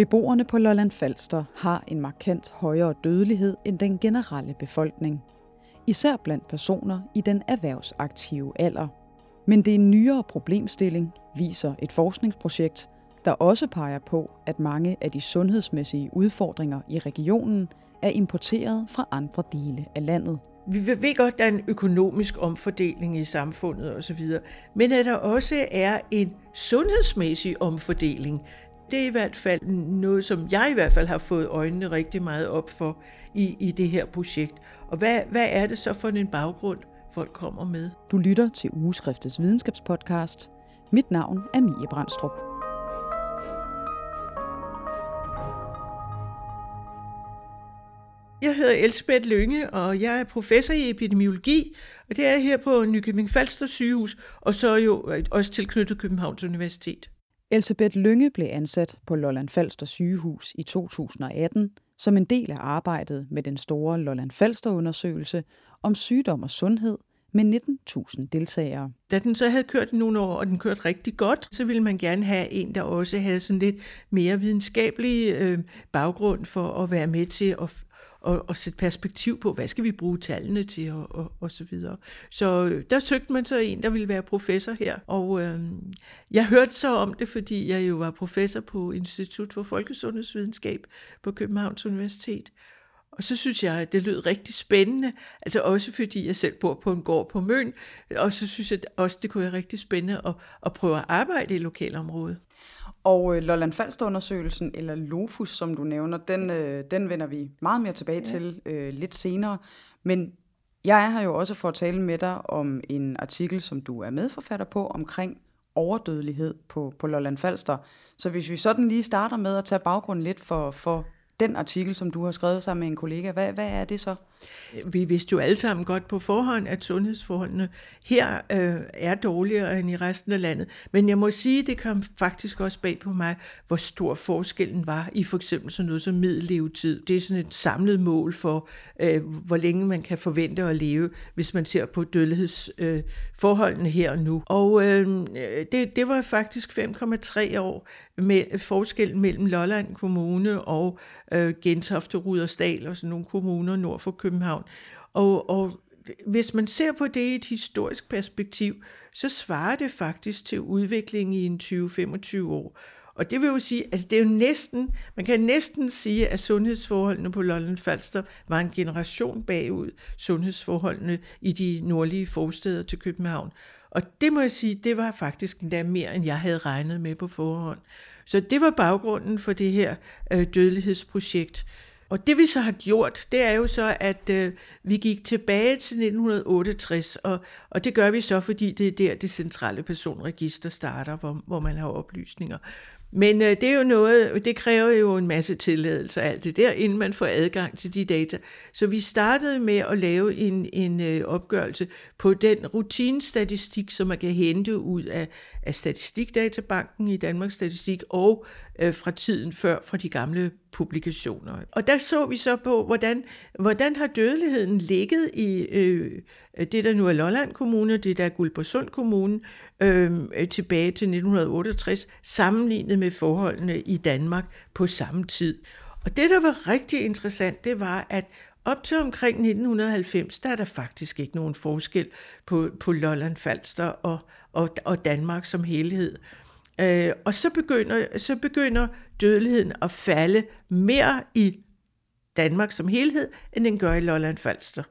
Beboerne på Lolland Falster har en markant højere dødelighed end den generelle befolkning. Især blandt personer i den erhvervsaktive alder. Men det er en nyere problemstilling, viser et forskningsprojekt, der også peger på, at mange af de sundhedsmæssige udfordringer i regionen er importeret fra andre dele af landet. Vi ved godt, at der er en økonomisk omfordeling i samfundet osv., men at der også er en sundhedsmæssig omfordeling. Det er i hvert fald noget, som jeg i hvert fald har fået øjnene rigtig meget op for i, i det her projekt. Og hvad, hvad er det så for en baggrund, folk kommer med? Du lytter til Ugeskriftets videnskabspodcast. Mit navn er Mie Brandstrup. Jeg hedder Elsebeth Lønge, og jeg er professor i epidemiologi, og det er her på Nykøbing Falster sygehus, og så jo også tilknyttet Københavns Universitet. Elsebeth Lynge blev ansat på Lolland Falster sygehus i 2018 som en del af arbejdet med den store Lolland Falster undersøgelse om sygdom og sundhed med 19.000 deltagere. Da den så havde kørt nogle år, og den kørte rigtig godt, så ville man gerne have en, der også havde sådan lidt mere videnskabelig øh, baggrund for at være med til at og, og sætte perspektiv på, hvad skal vi bruge tallene til, og, og, og så videre. Så øh, der søgte man så en, der ville være professor her, og øh, jeg hørte så om det, fordi jeg jo var professor på Institut for Folkesundhedsvidenskab på Københavns Universitet. Og så synes jeg, at det lød rigtig spændende, altså også fordi jeg selv bor på en gård på Møn, og så synes jeg også, det kunne være rigtig spændende at, at prøve at arbejde i lokalområdet. Og øh, Lolland Falster-undersøgelsen, eller LOFUS, som du nævner, den, øh, den vender vi meget mere tilbage ja. til øh, lidt senere. Men jeg er her jo også for at tale med dig om en artikel, som du er medforfatter på, omkring overdødelighed på, på Lolland Falster. Så hvis vi sådan lige starter med at tage baggrunden lidt for, for den artikel, som du har skrevet sammen med en kollega, hvad, hvad er det så? Vi vidste jo alle sammen godt på forhånd, at sundhedsforholdene her øh, er dårligere end i resten af landet. Men jeg må sige, det kom faktisk også bag på mig, hvor stor forskellen var i for eksempel sådan noget som middellevetid. Det er sådan et samlet mål for, øh, hvor længe man kan forvente at leve, hvis man ser på dødelighedsforholdene øh, her og nu. Og øh, det, det var faktisk 5,3 år med forskellen mellem Lolland Kommune og øh, Gentofte, Rudersdal og sådan nogle kommuner nord for København. Og, og hvis man ser på det i et historisk perspektiv, så svarer det faktisk til udviklingen i en 20-25 år. Og det vil jo sige, altså det er jo næsten, man kan næsten sige, at sundhedsforholdene på Lolland Falster var en generation bagud sundhedsforholdene i de nordlige forsteder til København. Og det må jeg sige, det var faktisk endda mere, end jeg havde regnet med på forhånd. Så det var baggrunden for det her øh, dødelighedsprojekt. Og det vi så har gjort, det er jo så, at øh, vi gik tilbage til 1968, og, og det gør vi så, fordi det er der, det centrale personregister starter, hvor, hvor man har oplysninger. Men øh, det er jo noget, det kræver jo en masse tilladelse og alt det der, inden man får adgang til de data. Så vi startede med at lave en, en øh, opgørelse på den rutinestatistik, som man kan hente ud af, af Statistikdatabanken i Danmarks Statistik og øh, fra tiden før fra de gamle publikationer. Og der så vi så på, hvordan, hvordan har dødeligheden ligget i øh, det, der nu er Lolland Kommune, det der er Guldborgsund Kommune, øhm, øh, tilbage til 1968, sammenlignet med forholdene i Danmark på samme tid. Og det, der var rigtig interessant, det var, at op til omkring 1990, der er der faktisk ikke nogen forskel på, på Lolland Falster og, og, og Danmark som helhed. Øh, Øh, og så begynder, så begynder dødeligheden at falde mere i Danmark som helhed, end den gør i Lolland Falster.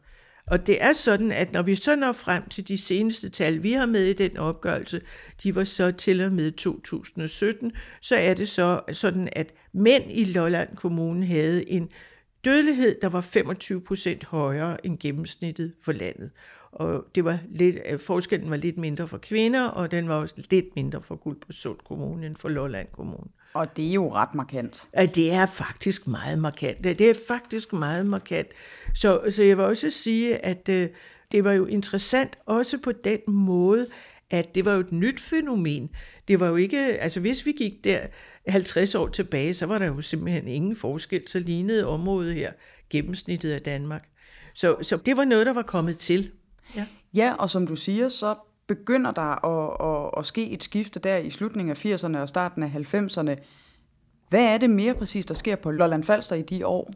Og det er sådan, at når vi så når frem til de seneste tal, vi har med i den opgørelse, de var så til og med 2017, så er det så sådan, at mænd i Lolland Kommune havde en dødelighed, der var 25 procent højere end gennemsnittet for landet. Og det var lidt, øh, forskellen var lidt mindre for kvinder, og den var også lidt mindre for Guldborgsund Kommune end for Lolland Kommune. Og det er jo ret markant. Ja, det er faktisk meget markant. Det er faktisk meget markant. Så, så jeg vil også sige, at øh, det var jo interessant også på den måde, at det var jo et nyt fænomen. Det var jo ikke, altså hvis vi gik der 50 år tilbage, så var der jo simpelthen ingen forskel, så lignede området her gennemsnittet af Danmark. Så, så det var noget, der var kommet til. Ja. ja, og som du siger, så begynder der at, at, at ske et skifte der i slutningen af 80'erne og starten af 90'erne. Hvad er det mere præcis, der sker på Lolland Falster i de år?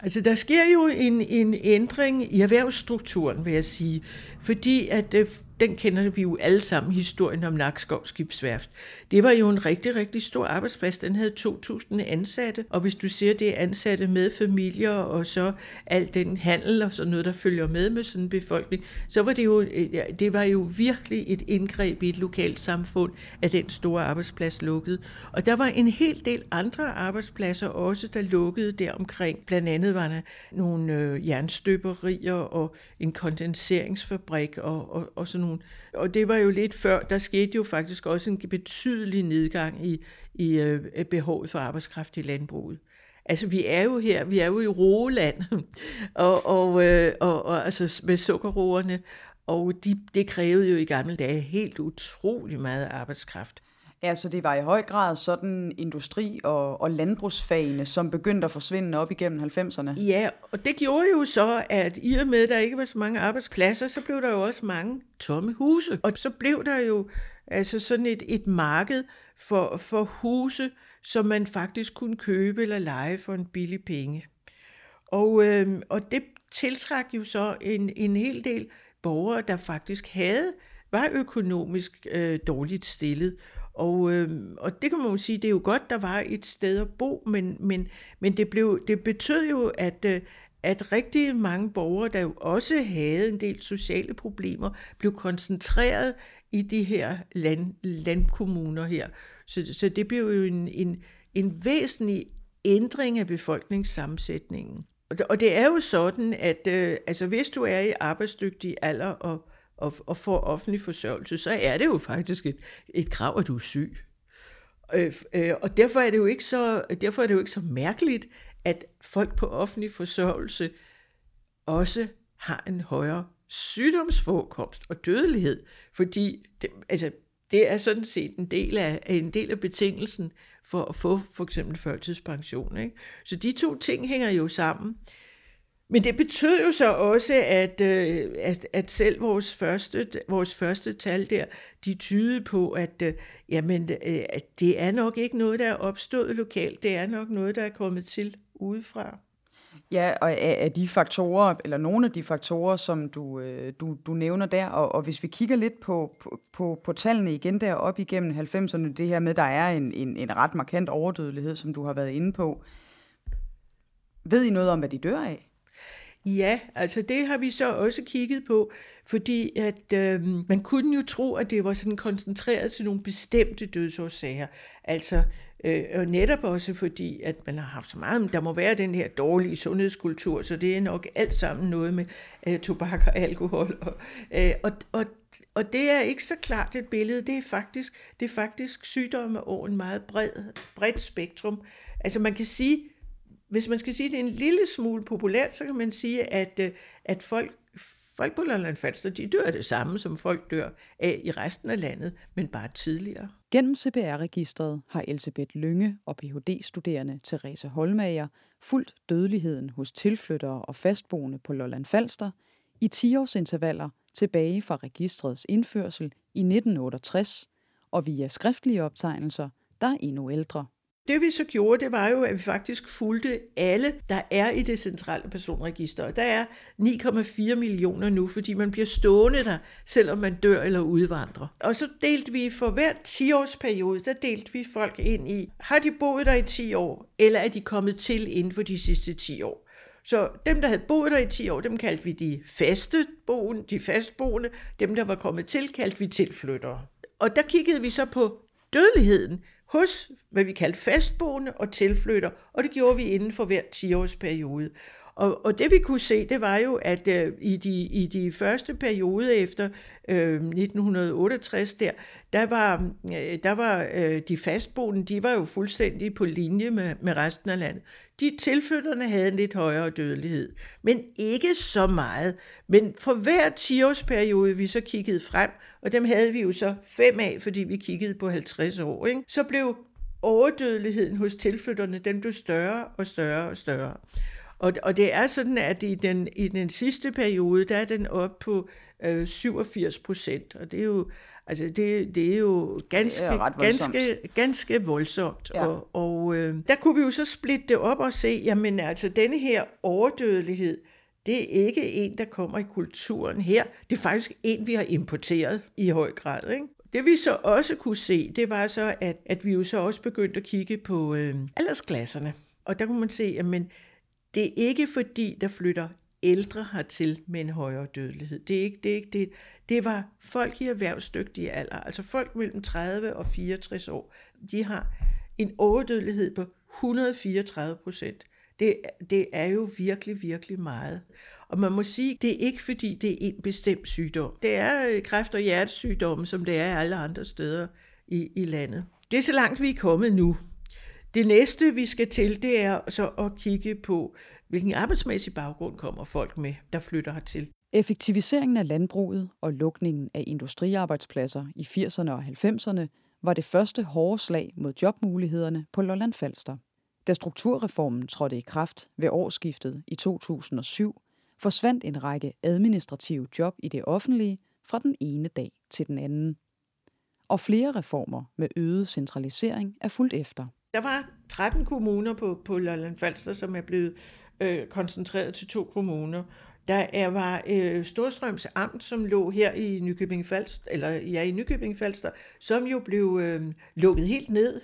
Altså, der sker jo en, en ændring i erhvervsstrukturen, vil jeg sige, fordi at øh, den kender vi jo alle sammen, historien om Nakskov Skibsværft. Det var jo en rigtig, rigtig stor arbejdsplads. Den havde 2.000 ansatte, og hvis du ser det er ansatte med familier, og så al den handel og sådan noget, der følger med med sådan en befolkning, så var det jo, det var jo virkelig et indgreb i et lokalt samfund, at den store arbejdsplads lukkede. Og der var en hel del andre arbejdspladser også, der lukkede der omkring. Blandt andet var der nogle øh, jernstøberier og en kondenseringsfabrik og, og, og sådan nogle. Og det var jo lidt før, der skete jo faktisk også en betydelig nedgang i, i øh, behovet for arbejdskraft i landbruget. Altså, vi er jo her, vi er jo i roeland, og, og, øh, og, og altså med sukkerroerne, og de, det krævede jo i gamle dage helt utrolig meget arbejdskraft. Ja, så det var i høj grad sådan industri- og, og landbrugsfagene, som begyndte at forsvinde op igennem 90'erne. Ja, og det gjorde jo så, at i og med, at der ikke var så mange arbejdspladser, så blev der jo også mange tomme huse. Og så blev der jo altså sådan et, et marked for, for huse, som man faktisk kunne købe eller lege for en billig penge. Og, øh, og det tiltrak jo så en, en hel del borgere, der faktisk havde var økonomisk øh, dårligt stillet, og, øh, og det kan man jo sige, det er jo godt, der var et sted at bo, men, men, men det, blev, det betød jo, at, øh, at rigtig mange borgere, der jo også havde en del sociale problemer, blev koncentreret i de her land, landkommuner her. Så, så det blev jo en, en, en væsentlig ændring af befolkningssammensætningen. Og det, og det er jo sådan, at øh, altså, hvis du er i arbejdsdygtig alder og og, og får offentlig forsørgelse, så er det jo faktisk et, et krav, at du er syg. Øh, øh, og derfor er, det jo ikke så, derfor er det jo ikke så mærkeligt, at folk på offentlig forsørgelse også har en højere sygdomsforekomst og dødelighed, fordi det, altså, det er sådan set en del af, en del af betingelsen for at få for eksempel førtidspension. Ikke? Så de to ting hænger jo sammen. Men det betød jo så også, at, øh, at, at selv vores første, vores første tal der, de tydede på, at øh, jamen, øh, at det er nok ikke noget, der er opstået lokalt, det er nok noget, der er kommet til udefra. Ja, og af de faktorer, eller nogle af de faktorer, som du, du, du nævner der, og, og hvis vi kigger lidt på, på, på, på tallene igen der op igennem 90'erne, det her med, der er en, en, en ret markant overdødelighed, som du har været inde på. Ved I noget om, hvad de dør af? Ja, altså det har vi så også kigget på, fordi at øh, man kunne jo tro, at det var sådan koncentreret til nogle bestemte dødsårsager. Altså øh, og netop også fordi, at man har haft så meget, der må være den her dårlige sundhedskultur, så det er nok alt sammen noget med øh, tobak og alkohol. Og, øh, og, og, og det er ikke så klart et billede, det er faktisk, det er faktisk sygdomme over en meget bred, bredt spektrum. Altså man kan sige, hvis man skal sige, at det er en lille smule populært, så kan man sige, at, øh, at folk, folk på Lolland Falster, de dør det samme, som folk dør af i resten af landet, men bare tidligere. Gennem CPR-registret har Elisabeth Lynge og Ph.D.-studerende Therese Holmager fulgt dødeligheden hos tilflyttere og fastboende på Lolland Falster i 10-årsintervaller tilbage fra registrets indførsel i 1968 og via skriftlige optegnelser, der er endnu ældre. Det vi så gjorde, det var jo, at vi faktisk fulgte alle, der er i det centrale personregister. Og der er 9,4 millioner nu, fordi man bliver stående der, selvom man dør eller udvandrer. Og så delte vi for hver 10-årsperiode, der delte vi folk ind i, har de boet der i 10 år, eller er de kommet til inden for de sidste 10 år. Så dem, der havde boet der i 10 år, dem kaldte vi de faste boende, de fastboende. Dem, der var kommet til, kaldte vi tilflyttere. Og der kiggede vi så på dødeligheden hos, hvad vi kaldte fastboende og tilflytter, og det gjorde vi inden for hver 10-årsperiode. Og, og det vi kunne se, det var jo, at øh, i, de, i de første periode efter øh, 1968 der, der var, øh, der var øh, de fastboende, de var jo fuldstændig på linje med, med resten af landet. De tilflytterne havde en lidt højere dødelighed, men ikke så meget. Men for hver 10-årsperiode, vi så kiggede frem, og dem havde vi jo så fem af, fordi vi kiggede på 50 år, ikke? så blev overdødeligheden hos tilflytterne, den blev større og større og større. Og, og det er sådan, at i den, i den sidste periode, der er den op på øh, 87 procent, og det er jo Altså det, det er jo ganske, Det er voldsomt. ganske, ganske voldsomt. Ja. Og, og øh, der kunne vi jo så splitte det op og se, jamen altså denne her overdødelighed, det er ikke en, der kommer i kulturen her. Det er faktisk en, vi har importeret i høj grad. Ikke? Det vi så også kunne se, det var så, at, at vi jo så også begyndte at kigge på øh, aldersklasserne. Og der kunne man se, at men, det er ikke fordi, der flytter ældre hertil med en højere dødelighed. Det er ikke det. Er ikke det. det var folk i erhvervsdygtige alder, altså folk mellem 30 og 64 år. De har en overdødelighed på 134 procent. Det, det er jo virkelig, virkelig meget. Og man må sige, det er ikke fordi, det er en bestemt sygdom. Det er øh, kræft- og hjertesygdomme, som det er alle andre steder i, i landet. Det er så langt, vi er kommet nu. Det næste, vi skal til, det er så at kigge på, hvilken arbejdsmæssig baggrund kommer folk med, der flytter hertil. Effektiviseringen af landbruget og lukningen af industriarbejdspladser i 80'erne og 90'erne var det første hårde slag mod jobmulighederne på Lolland Falster. Da strukturreformen trådte i kraft ved årsskiftet i 2007, forsvandt en række administrative job i det offentlige fra den ene dag til den anden. Og flere reformer med øget centralisering er fuldt efter. Der var 13 kommuner på, på Lolland Falster, som er blevet øh, koncentreret til to kommuner. Der er, var øh, Storstrøms Amt, som lå her i Nykøbing Falster, eller ja, i Nykøbing Falster, som jo blev øh, lukket helt ned.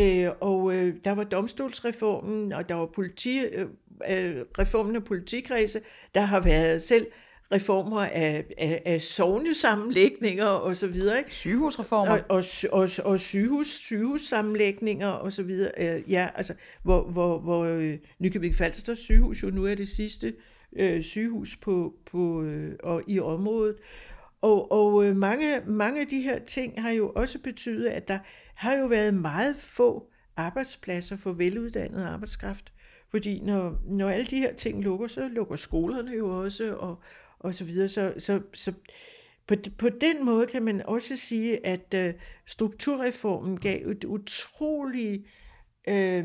Øh, og øh, der var domstolsreformen, og der var politi, øh, øh reformen af politikredse. Der har været selv reformer af, af, af sovnesammenlægninger og så videre. Ikke? Sygehusreformer. Og, og, og, og sygehus, sygehussammenlægninger og så videre. Øh, Ja, altså, hvor, hvor, hvor øh, Nykøbing Falster sygehus jo nu er det sidste øh, sygehus på, på, øh, og i området. Og, og øh, mange, mange af de her ting har jo også betydet, at der har jo været meget få arbejdspladser for veluddannet arbejdskraft. Fordi når, når alle de her ting lukker, så lukker skolerne jo også, og, og så videre. Så, så, så på, på den måde kan man også sige, at øh, strukturreformen gav et utrolig øh,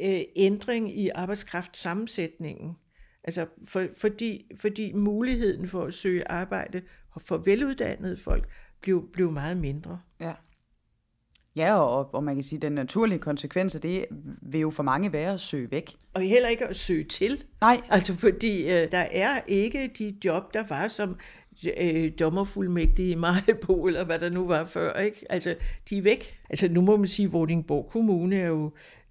øh, ændring i arbejdskraftsammensætningen. Altså for, fordi, fordi muligheden for at søge arbejde for veluddannede folk blev, blev meget mindre. Ja. Ja, og, og man kan sige, at den naturlige konsekvens af det vil jo for mange være at søge væk. Og heller ikke at søge til. Nej, Altså fordi øh, der er ikke de job, der var som øh, dommerfuldmægtige i Majbo, eller hvad der nu var før. Ikke? Altså, de er væk. Altså nu må man sige, at Vordingborg Kommune er jo,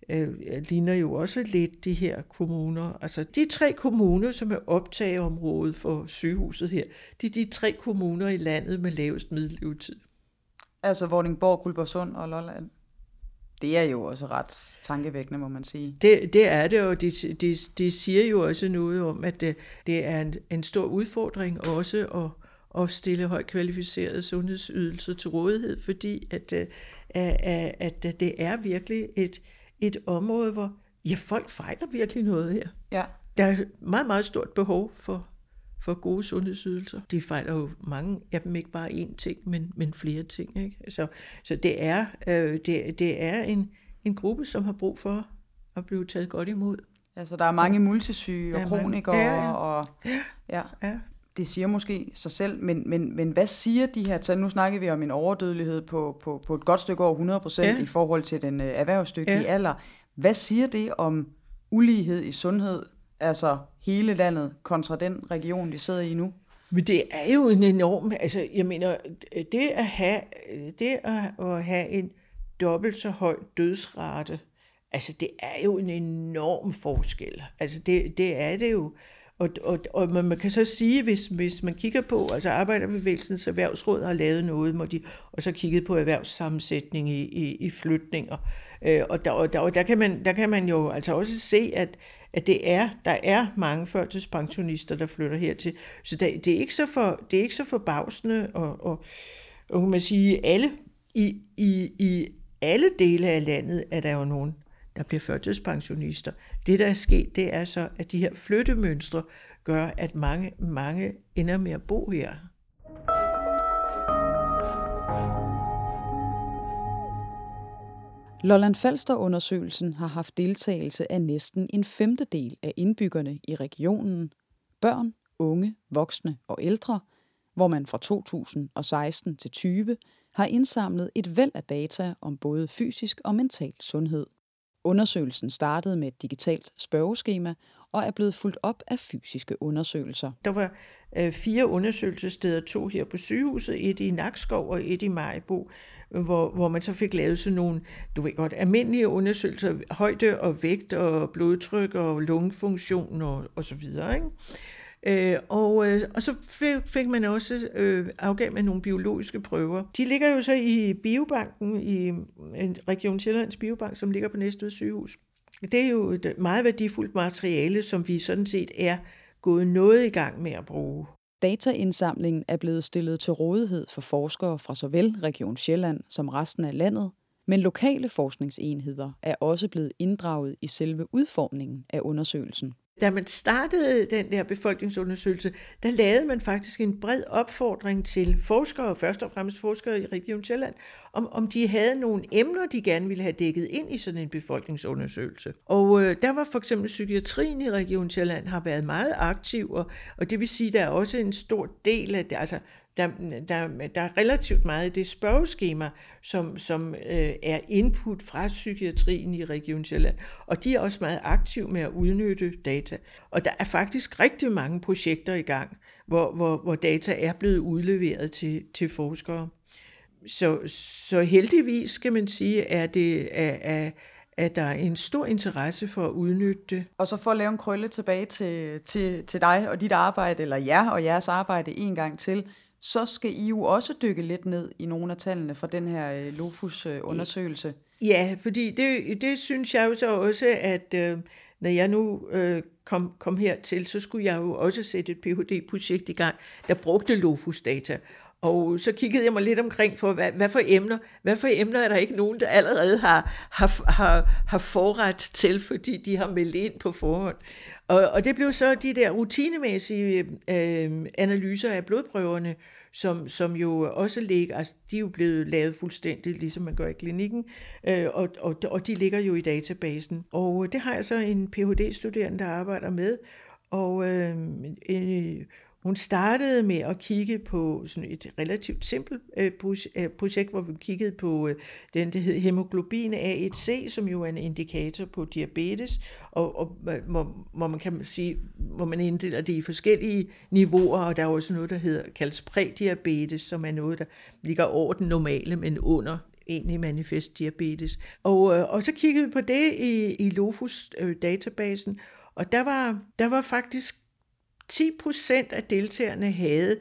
øh, ligner jo også lidt de her kommuner. Altså de tre kommuner, som er optageområdet for sygehuset her, det er de tre kommuner i landet med lavest middellevetid. Altså Vordingborg, Guldborgsund og Lolland. Det er jo også ret tankevækkende, må man sige. Det, det er det, og det, det, det siger jo også noget om, at det, det er en, en stor udfordring også at, at stille højt kvalificerede sundhedsydelser til rådighed, fordi at, øh, at, at, at det er virkelig et, et område, hvor ja, folk fejler virkelig noget her. Ja, Der er meget, meget stort behov for, for gode sundhedsydelser. De fejler jo mange af dem ikke bare én ting, men, men flere ting. Ikke? Så, så det er, øh, det, det er en, en gruppe, som har brug for at blive taget godt imod. altså der er mange multisyge og er mange- kronikere, Ja, ja. og ja, Ja. det siger måske sig selv, men, men, men hvad siger de her tal? Nu snakker vi om en overdødelighed på, på, på et godt stykke over 100 procent Ja. i forhold til den øh, erhvervsdygtige Ja. alder. Hvad siger det om ulighed i sundhed, altså hele landet, kontra den region, de sidder i nu? Men det er jo en enorm, altså jeg mener, det at have, det at, have en dobbelt så høj dødsrate, altså det er jo en enorm forskel. Altså det, det er det jo. Og, og, og man man kan så sige, hvis, hvis man kigger på, altså Arbejderbevægelsens Erhvervsråd har lavet noget, hvor de og så kigget på erhvervssammensætning i, i, i flytninger. Øh, og der, og der, og der, kan man, der kan man jo altså også se, at, at det er, der er mange førtidspensionister, der flytter hertil. Så det, det, er, ikke så for, det er ikke så forbavsende, og, og, og kan man sige, alle, i, i, i alle dele af landet er der jo nogen, der bliver førtidspensionister. Det, der er sket, det er så, at de her flyttemønstre gør, at mange, mange ender med at bo her. Lolland Falster-undersøgelsen har haft deltagelse af næsten en femtedel af indbyggerne i regionen, børn, unge, voksne og ældre, hvor man fra 2016 til 20 har indsamlet et væld af data om både fysisk og mental sundhed. Undersøgelsen startede med et digitalt spørgeskema og er blevet fuldt op af fysiske undersøgelser. Der var øh, fire undersøgelsessteder, to her på sygehuset, et i Nakskov og et i Majbo, hvor, hvor man så fik lavet sådan nogle, du ved godt, almindelige undersøgelser, højde og vægt og blodtryk og lungefunktion og, og så videre. Ikke? Øh, og, øh, og så fik man også øh, afgav med nogle biologiske prøver. De ligger jo så i biobanken, i Region Sjællands Biobank, som ligger på Næstved sygehus. Det er jo et øh, meget værdifuldt materiale, som vi sådan set er gået noget i gang med at bruge. Dataindsamlingen er blevet stillet til rådighed for forskere fra såvel Region Sjælland som resten af landet, men lokale forskningsenheder er også blevet inddraget i selve udformningen af undersøgelsen da man startede den der befolkningsundersøgelse, der lavede man faktisk en bred opfordring til forskere, først og fremmest forskere i Region Sjælland, om, om de havde nogle emner, de gerne ville have dækket ind i sådan en befolkningsundersøgelse. Og øh, der var for eksempel psykiatrien i Region Sjælland har været meget aktiv, og, og det vil sige, der er også en stor del af det, altså der, der, der er relativt meget i det spørgeskema, som, som øh, er input fra psykiatrien i Region Sjælland. Og de er også meget aktive med at udnytte data. Og der er faktisk rigtig mange projekter i gang, hvor, hvor, hvor data er blevet udleveret til, til forskere. Så, så heldigvis, skal man sige, er det, er, er, at der er en stor interesse for at udnytte det. Og så for at lave en krølle tilbage til, til, til dig og dit arbejde, eller jer og jeres arbejde en gang til, så skal I jo også dykke lidt ned i nogle af tallene fra den her øh, Lofus-undersøgelse. Ja, fordi det, det synes jeg jo så også, at øh, når jeg nu øh, kom, kom hertil, så skulle jeg jo også sætte et Ph.D.-projekt i gang, der brugte Lofus-data. Og så kiggede jeg mig lidt omkring for, hvad, hvad for emner, hvad for emner er der ikke nogen, der allerede har, har, har, har forret til, fordi de har meldt ind på forhånd. Og, og det blev så de der rutinemæssige øh, øh analyser af blodprøverne, som, som jo også ligger, altså de er jo blevet lavet fuldstændig, ligesom man gør i klinikken, øh, og, og, og de ligger jo i databasen. Og øh, det har jeg så en Ph.D.-studerende, der arbejder med, og øh, en, øh, hun startede med at kigge på sådan et relativt simpelt øh, øh projekt, hvor vi kiggede på øh, den, der hed hemoglobin A1C, som jo er en indikator på diabetes, og, og øh, hvor, hvor man kan sige, hvor man inddeler det i forskellige niveauer, og der er også noget, der hedder kaldes prædiabetes, som er noget, der ligger over den normale, men under egentlig manifest diabetes. Og, øh, og så kiggede vi på det i, i Lofus-databasen, og der var, der var faktisk 10 procent af deltagerne havde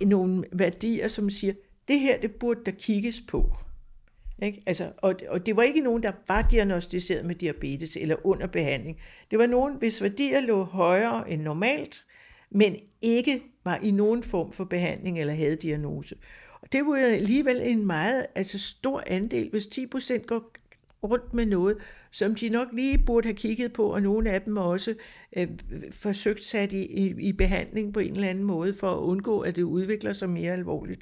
nogle værdier, som siger, det her, det burde der kigges på. Ikke? Altså, og, og det var ikke nogen, der var diagnostiseret med diabetes eller under behandling. Det var nogen, hvis værdier lå højere end normalt, men ikke var i nogen form for behandling eller havde diagnose. Og det var alligevel en meget altså stor andel. Hvis 10 procent går rundt med noget, som de nok lige burde have kigget på, og nogle af dem også øh, forsøgt sat i, i, i behandling på en eller anden måde, for at undgå, at det udvikler sig mere alvorligt.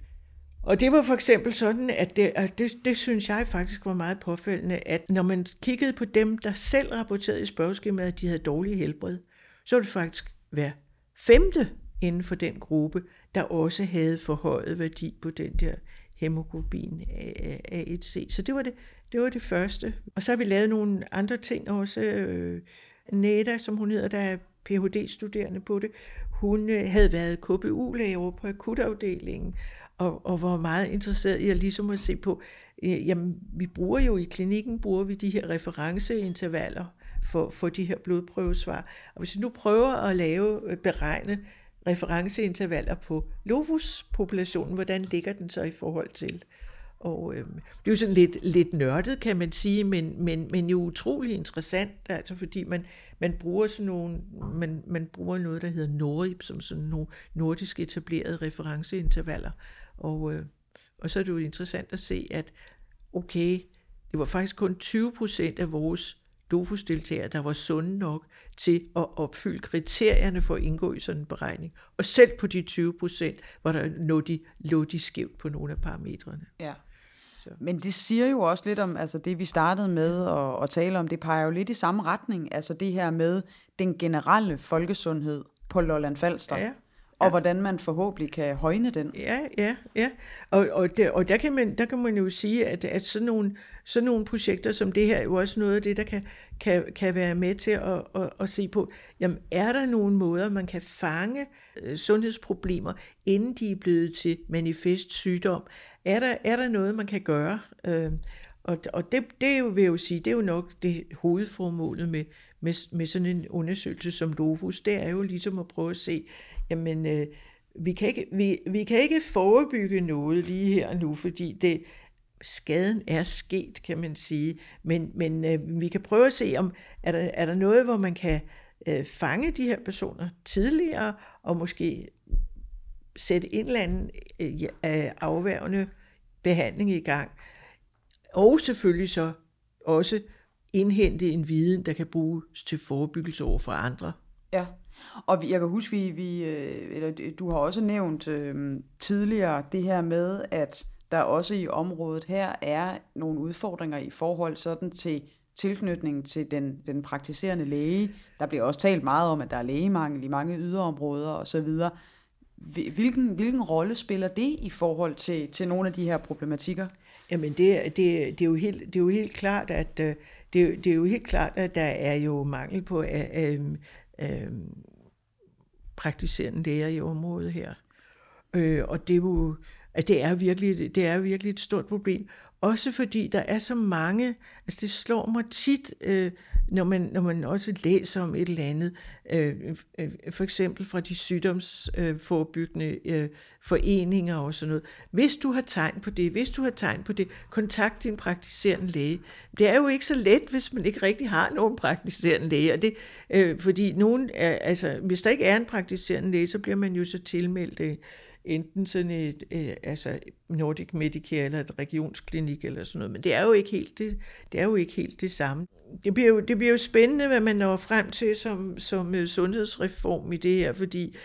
Og det var for eksempel sådan, at det, at det, det synes jeg faktisk var meget påfældende, at når man kiggede på dem, der selv rapporterede i spørgeskemaet, at de havde dårlig helbred, så var det faktisk hver femte inden for den gruppe, der også havde forhøjet værdi på den der hemoglobin A1C. Så det var det, det var det første. Og så har vi lavet nogle andre ting også. Øh, Neda, som hun hedder, der er Ph.D.-studerende på det, hun øh, havde været KBU-læge over på akutafdelingen, og, og var meget interesseret i at ligesom at se på, øh, jamen vi bruger jo i klinikken, bruger vi de her referenceintervaller for, for de her blodprøvesvar. Og hvis vi nu prøver at lave, øh, beregne referenceintervaller på lovuspopulationen, hvordan ligger den så i forhold til og øh, det er jo sådan lidt, lidt nørdet, kan man sige, men, men, men jo utrolig interessant, altså fordi man, man bruger sådan nogle, man, man bruger noget, der hedder NORIP, som sådan nogle nordisk etablerede referenceintervaller. Og, øh, og så er det jo interessant at se, at okay, det var faktisk kun 20 procent af vores DOFUS-deltagere, der var sunde nok til at opfylde kriterierne for at indgå i sådan en beregning. Og selv på de 20 procent var der lå de, lå de skævt på nogle af parametrene. Ja. Så. Men det siger jo også lidt om, altså det vi startede med at, at tale om, det peger jo lidt i samme retning. Altså det her med den generelle folkesundhed på Lolland Falster. Ja. og hvordan man forhåbentlig kan højne den. Ja, ja, ja. Og, og, der, og der, kan man, der kan man jo sige, at, at sådan, nogle, sådan nogle projekter som det her er jo også noget af det, der kan, kan, kan være med til at, at, at se på, jamen er der nogle måder, man kan fange øh, sundhedsproblemer, inden de er blevet til manifest sygdom? Er der, er der noget, man kan gøre? Øh, og, og det, det vil jeg jo sige, det er jo nok det hovedformålet med, med, med sådan en undersøgelse som LOFUS, det er jo ligesom at prøve at se, jamen øh, vi, kan ikke, vi, vi kan ikke forebygge noget lige her nu, fordi det, skaden er sket, kan man sige. Men, men øh, vi kan prøve at se, om er der, er der noget, hvor man kan øh, fange de her personer tidligere, og måske sætte en eller anden øh, afværgende behandling i gang. Og selvfølgelig så også indhente en viden, der kan bruges til forebyggelse over for andre. Ja, og jeg kan huske, vi, vi øh, eller du har også nævnt øh, tidligere det her med, at der også i området her er nogle udfordringer i forhold sådan til tilknytningen til den, den praktiserende læge. Der bliver også talt meget om, at der er lægemangel i mange yderområder osv. Hvilken, hvilken rolle spiller det i forhold til, til nogle af de her problematikker? Jamen det, det, det, er, jo helt, det er jo helt klart, at øh, det, det er jo helt klart, at der er jo mangel på øh, øh, øh, praktiserende læger i området her. Øh, og det er jo at det er virkelig, det er virkelig et stort problem. Også fordi der er så mange, altså det slår mig tit, øh, når, man, når man også læser om et eller andet, øh, øh, for eksempel fra de sygdomsforebyggende øh, foreninger og sådan noget. Hvis du har tegn på det, hvis du har tegn på det, kontakt din praktiserende læge. Det er jo ikke så let, hvis man ikke rigtig har nogen praktiserende læge, og det, øh, fordi nogen, er, altså, hvis der ikke er en praktiserende læge, så bliver man jo så tilmeldt øh, enten sådan et, øh, altså Nordic Medicare eller et regionsklinik eller sådan noget, men det er jo ikke helt det, det, er jo ikke helt det samme. Det bliver, jo, det bliver jo spændende, hvad man når frem til som, som øh, sundhedsreform i det her, fordi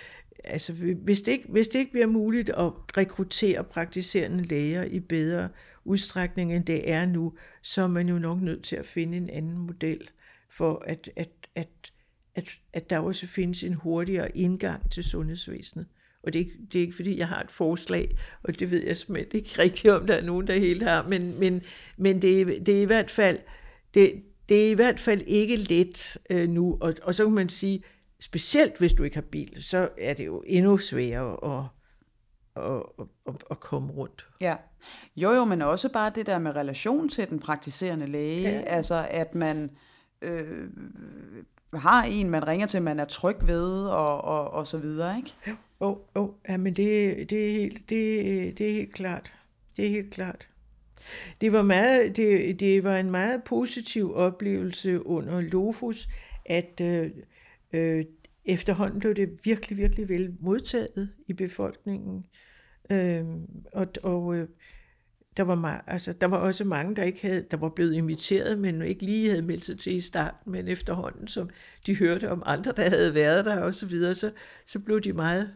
altså, hvis, det ikke, hvis det ikke bliver muligt at rekruttere praktiserende læger i bedre udstrækning, end det er nu, så er man jo nok nødt til at finde en anden model for, at, at, at, at, at der også findes en hurtigere indgang til sundhedsvæsenet. Og det er, ikke, det er ikke fordi, jeg har et forslag, og det ved jeg simpelthen ikke rigtigt, om der er nogen, der helt har, men, men, men det, er, det er i hvert fald, det, det er i hvert fald ikke let øh, nu, og, og så kan man sige, specielt hvis du ikke har bil, så er det jo endnu sværere at, at, at, at komme rundt. Ja, jo jo, men også bare det der med relation til den praktiserende læge, ja. altså at man øh, har en, man ringer til, man er tryg ved, og, og, og så videre, ikke? Jo. Oh, oh, ja, men det, det, er helt, det, det er helt klart. Det er helt klart. Det var, meget, det, det var en meget positiv oplevelse under Lofus, at øh, øh, efterhånden blev det virkelig, virkelig vel modtaget i befolkningen. Øh, og og øh, der, var, altså, der var også mange, der ikke havde, der var blevet inviteret, men ikke lige havde meldt sig til i starten, men efterhånden, som de hørte om andre, der havde været der og så videre, så, så blev de meget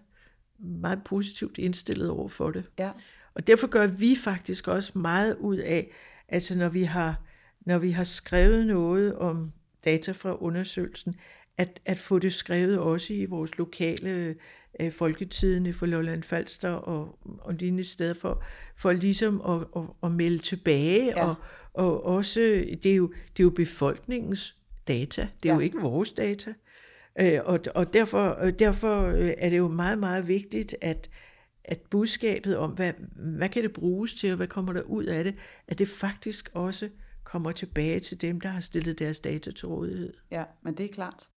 meget positivt indstillet over for det. Ja. Og derfor gør vi faktisk også meget ud af, altså når vi har, når vi har skrevet noget om data fra undersøgelsen, at, at få det skrevet også i vores lokale øh, folketidene for Lolland Falster og, og lignende steder, for, for ligesom at, at, at melde tilbage, ja. og, og også, det er, jo, det er jo befolkningens data, det er ja. jo ikke vores data. Øh, og, og derfor, øh, derfor øh, er det jo meget, meget vigtigt, at, at budskabet om, hvad, hvad kan det bruges til, og hvad kommer der ud af det, at det faktisk også kommer tilbage til dem, der har stillet deres data til rådighed. Ja, men det er klart.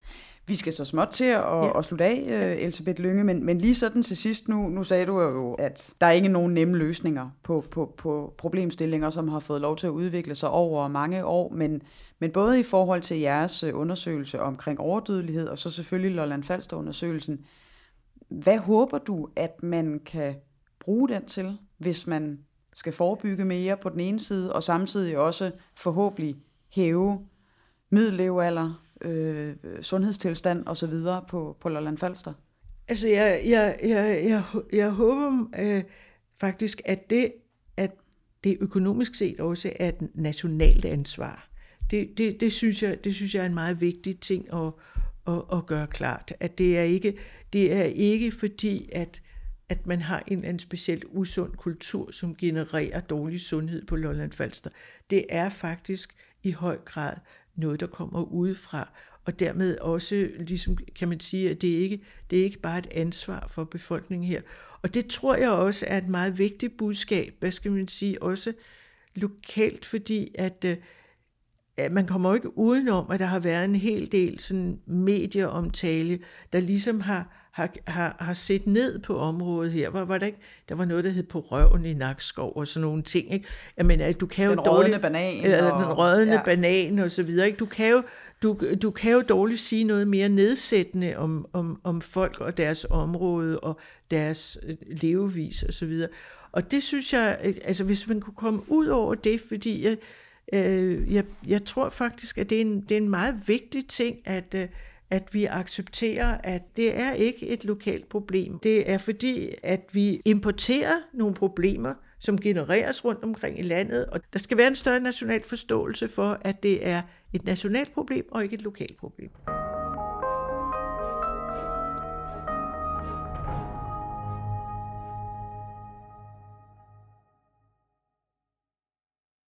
Vi skal så småt til at, ja. at slutte af, uh, Elisabeth Lynge, men, men lige sådan til sidst nu, nu sagde du jo, at der er ikke nogen nemme løsninger på, på, på problemstillinger, som har fået lov til at udvikle sig over mange år, men, men både i forhold til jeres øh, undersøgelse omkring overdødelighed, og så selvfølgelig Lolland Falster-undersøgelsen, hvad håber du, at man kan bruge den til, hvis man skal forebygge mere på den ene side, og samtidig også forhåbentlig hæve middellevealder, øh, sundhedstilstand osv. på, på Lolland Falster? Altså, jeg, jeg, jeg, jeg, jeg håber øh, faktisk, at det, at det økonomisk set også er et nationalt ansvar. Det, det, det, synes jeg, det synes jeg er en meget vigtig ting at, at, at gøre klart. At det er ikke Det er ikke fordi, at, at man har en, en specielt usund kultur, som genererer dårlig sundhed på Lolland Falster. Det er faktisk i høj grad noget, der kommer udefra, og dermed også, ligesom kan man sige, at det ikke det er ikke bare et ansvar for befolkningen her. Og det tror jeg også er et meget vigtigt budskab, hvad skal man sige, også lokalt, fordi at, øh, at man kommer jo ikke udenom, at der har været en hel del sådan medieomtale, der ligesom har, har, har, har set ned på området her. Var, var der, ikke, der var noget, der hed på røven i Nakskov og sådan nogle ting. Ikke? Jeg mener, du kan jo den rødne banan. Eller og, den rødne ja. banan og så videre. Ikke? Du kan jo du, du kan jo dårligt sige noget mere nedsættende om, om, om folk og deres område og deres øh, levevis og så videre. Og det synes jeg, øh, altså hvis man kunne komme ud over det, fordi jeg, øh, jeg, jeg tror faktisk, at det er, en, det er en meget vigtig ting, at, øh, at vi accepterer, at det er ikke et lokalt problem. Det er fordi, at vi importerer nogle problemer, som genereres rundt omkring i landet, og der skal være en større national forståelse for, at det er et nationalt problem og ikke et lokalt problem.